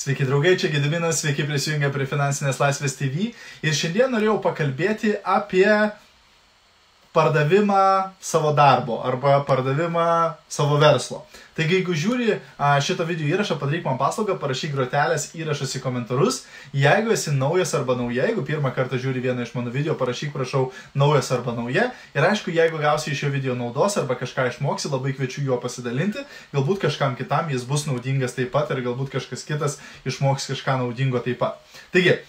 Sveiki draugai, čia Gediminas, sveiki prisijungę prie Finansinės laisvės TV. Ir šiandien norėjau pakalbėti apie pardavimą savo darbo arba pardavimą savo verslo. Taigi, jeigu žiūri šitą video įrašą, padaryk man paslaugą, parašyk grotelės įrašas į komentarus. Jeigu esi naujas arba nauja, jeigu pirmą kartą žiūri vieną iš mano video, parašyk, prašau, naujas arba nauja. Ir aišku, jeigu gausi iš šio video naudos arba kažką išmoksi, labai kviečiu juo pasidalinti. Galbūt kažkam kitam jis bus naudingas taip pat ir galbūt kažkas kitas išmoks kažką naudingo taip pat. Taigi,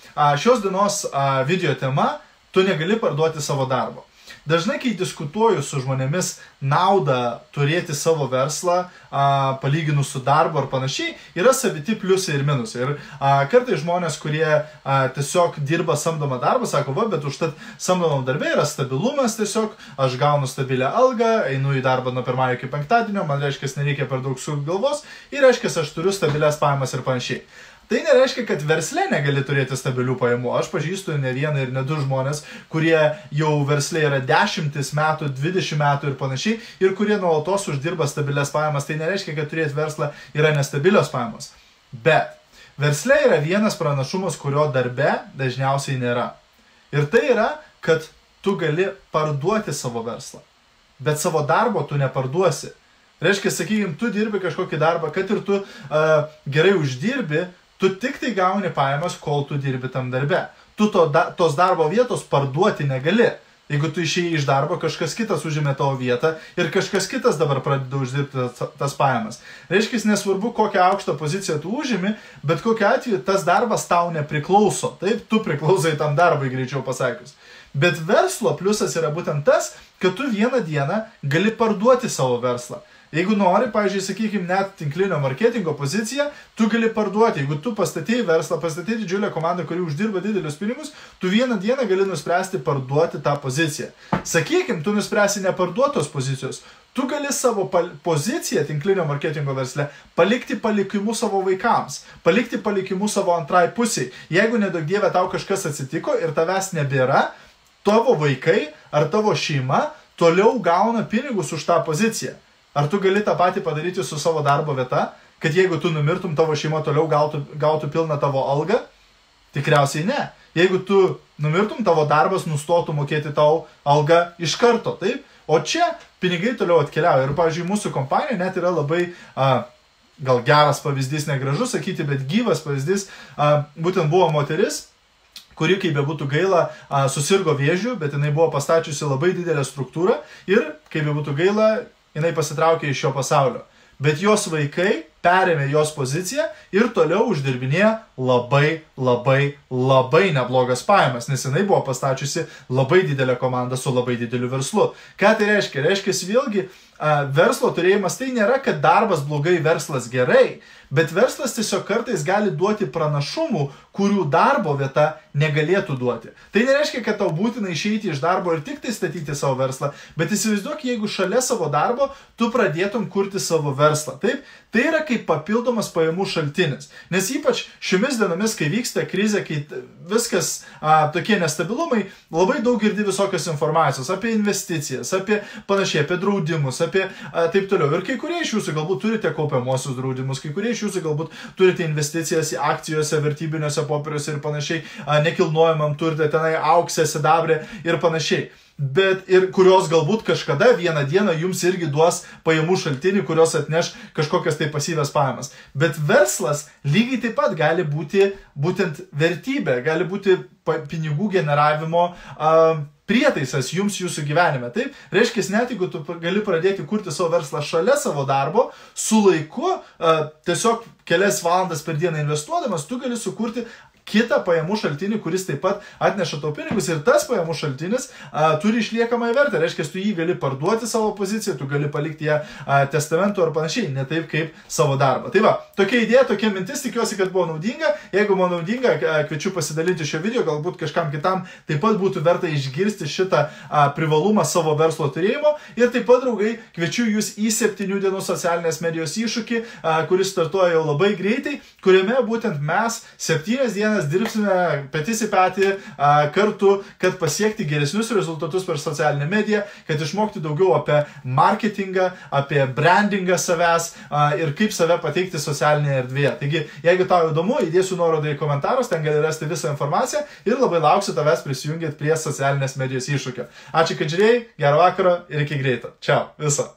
šios dienos video tema - tu negali parduoti savo darbo. Dažnai, kai diskutuoju su žmonėmis naudą turėti savo verslą, a, palyginus su darbu ar panašiai, yra saviti pliusai ir minusai. Ir a, kartai žmonės, kurie a, tiesiog dirba samdomą darbą, sako, va, bet užtat samdomam darbė yra stabilumas tiesiog, aš gaunu stabilę algą, einu į darbą nuo pirmąjį iki penktadienio, man reiškia, nereikia per daug sukti galvos ir reiškia, aš turiu stabilės pajamas ir panašiai. Tai nereiškia, kad versle negali turėti stabilių pajamų. Aš pažįstu ne vieną ir ne du žmonės, kurie jau versle yra dešimtis metų, dvidešimt metų ir panašiai, ir kurie nuolatos uždirba stabilias pajamas. Tai nereiškia, kad turėti verslą yra nestabilios pajamos. Bet versle yra vienas pranašumas, kurio darbe dažniausiai nėra. Ir tai yra, kad tu gali parduoti savo verslą. Bet savo darbo tu neparduosi. Reiškia, sakykime, tu dirbi kažkokį darbą, kad ir tu uh, gerai uždirbi, Tu tik tai gauni pajamas, kol tu dirbi tam darbe. Tu to, da, tos darbo vietos parduoti negali. Jeigu tu išėjai iš darbo, kažkas kitas užėmė tavo vietą ir kažkas kitas dabar pradeda uždirbti tas, tas pajamas. Reiškia, nesvarbu, kokią aukštą poziciją tu užimi, bet kokiu atveju tas darbas tau nepriklauso. Taip, tu priklausai tam darbui, greičiau pasakius. Bet verslo pliusas yra būtent tas, kad tu vieną dieną gali parduoti savo verslą. Jeigu nori, pavyzdžiui, sakykime, net tinklinio marketingo poziciją, tu gali parduoti. Jeigu tu pastatėjai verslą, pastatėjai didžiulę komandą, kuri uždirba didelius pinigus, tu vieną dieną gali nuspręsti parduoti tą poziciją. Sakykime, tu nuspręsi neparduotos pozicijos. Tu gali savo poziciją tinklinio marketingo versle palikti palikimu savo vaikams, palikti palikimu savo antrai pusiai. Jeigu nedaug dievė tau kažkas atsitiko ir tavęs nebėra, tavo vaikai ar tavo šeima toliau gauna pinigus už tą poziciją. Ar tu gali tą patį padaryti su savo darbo vieta, kad jeigu tu numirtum, tavo šeima toliau gautų, gautų pilną tavo algą? Tikriausiai ne. Jeigu tu numirtum, tavo darbas nustotų mokėti tau algą iš karto, taip? O čia pinigai toliau atkeliauja. Ir, pavyzdžiui, mūsų kompanija net yra labai, a, gal geras pavyzdys, negražus sakyti, bet gyvas pavyzdys, a, būtent buvo moteris, kuri, kaip bebūtų gaila, susirgo vėžių, bet jinai buvo pastačiusi labai didelę struktūrą ir, kaip bebūtų gaila, jinai pasitraukė iš šio pasaulio. Bet jos vaikai perėmė jos poziciją ir toliau uždirbinėja labai, labai, labai neblogas pajamas, nes jinai buvo pastačiusi labai didelę komandą su labai dideliu verslu. Ką tai reiškia? Reiškia, vėlgi, verslo turėjimas tai nėra, kad darbas blogai, verslas gerai, bet verslas tiesiog kartais gali duoti pranašumų, kurių darbo vieta negalėtų duoti. Tai nereiškia, kad tau būtina išeiti iš darbo ir tik tai statyti savo verslą, bet įsivaizduok, jeigu šalia savo darbo tu pradėtum kurti savo verslą. Taip, tai yra kaip papildomas pajamų šaltinis. Nes ypač šiomis dienomis, kai vyksta krizė, kai viskas a, tokie nestabilumai, labai daug girdi visokios informacijos apie investicijas, apie panašiai, apie draudimus, apie a, taip toliau. Ir kai kurie iš jūsų galbūt turite kaupiamosius draudimus, kai kurie iš jūsų galbūt turite investicijas į akcijose, vertybiniuose popieriuose ir panašiai, a, nekilnojamam turite tenai auksę, sidabrę ir panašiai bet ir kurios galbūt kažkada vieną dieną jums irgi duos pajamų šaltinį, kurios atneš kažkokias tai pasyvias pajamas. Bet verslas lygiai taip pat gali būti būtent vertybė, gali būti pinigų generavimo uh, prietaisas jums jūsų gyvenime. Taip, reiškia, net jeigu tu gali pradėti kurti savo verslą šalia savo darbo, su laiku, tiesiog kelias valandas per dieną investuodamas, tu gali sukurti kitą pajamų šaltinį, kuris taip pat atneša tau pinigus ir tas pajamų šaltinis a, turi išliekamąją vertę. Reiškia, tu jį gali parduoti savo poziciją, tu gali palikti ją a, testamentu ar panašiai, ne taip kaip savo darbą. Tai va, tokia idėja, tokia mintis, tikiuosi, kad buvo naudinga. Jeigu buvo naudinga, kviečiu pasidalinti šio video, galbūt kažkam kitam taip pat būtų verta išgirsti šitą a, privalumą savo verslo turėjimo. Ir taip pat, draugai, kviečiu jūs į septynių dienų socialinės medijos iššūkį, a, kuris startuoja jau labai greitai, kuriame būtent mes septynias dienas kiekvienas dirbsime petys į petį a, kartu, kad pasiekti geresnius rezultatus per socialinę mediją, kad išmokti daugiau apie marketingą, apie brandingą savęs a, ir kaip save pateikti socialinėje erdvėje. Taigi, jeigu tau įdomu, įdėsiu nuorodą į komentarus, ten gali rasti visą informaciją ir labai lauksiu tavęs prisijungti prie socialinės medijos iššūkio. Ačiū, kad žiūrėjai, gerą vakarą ir iki greito. Čia, viso.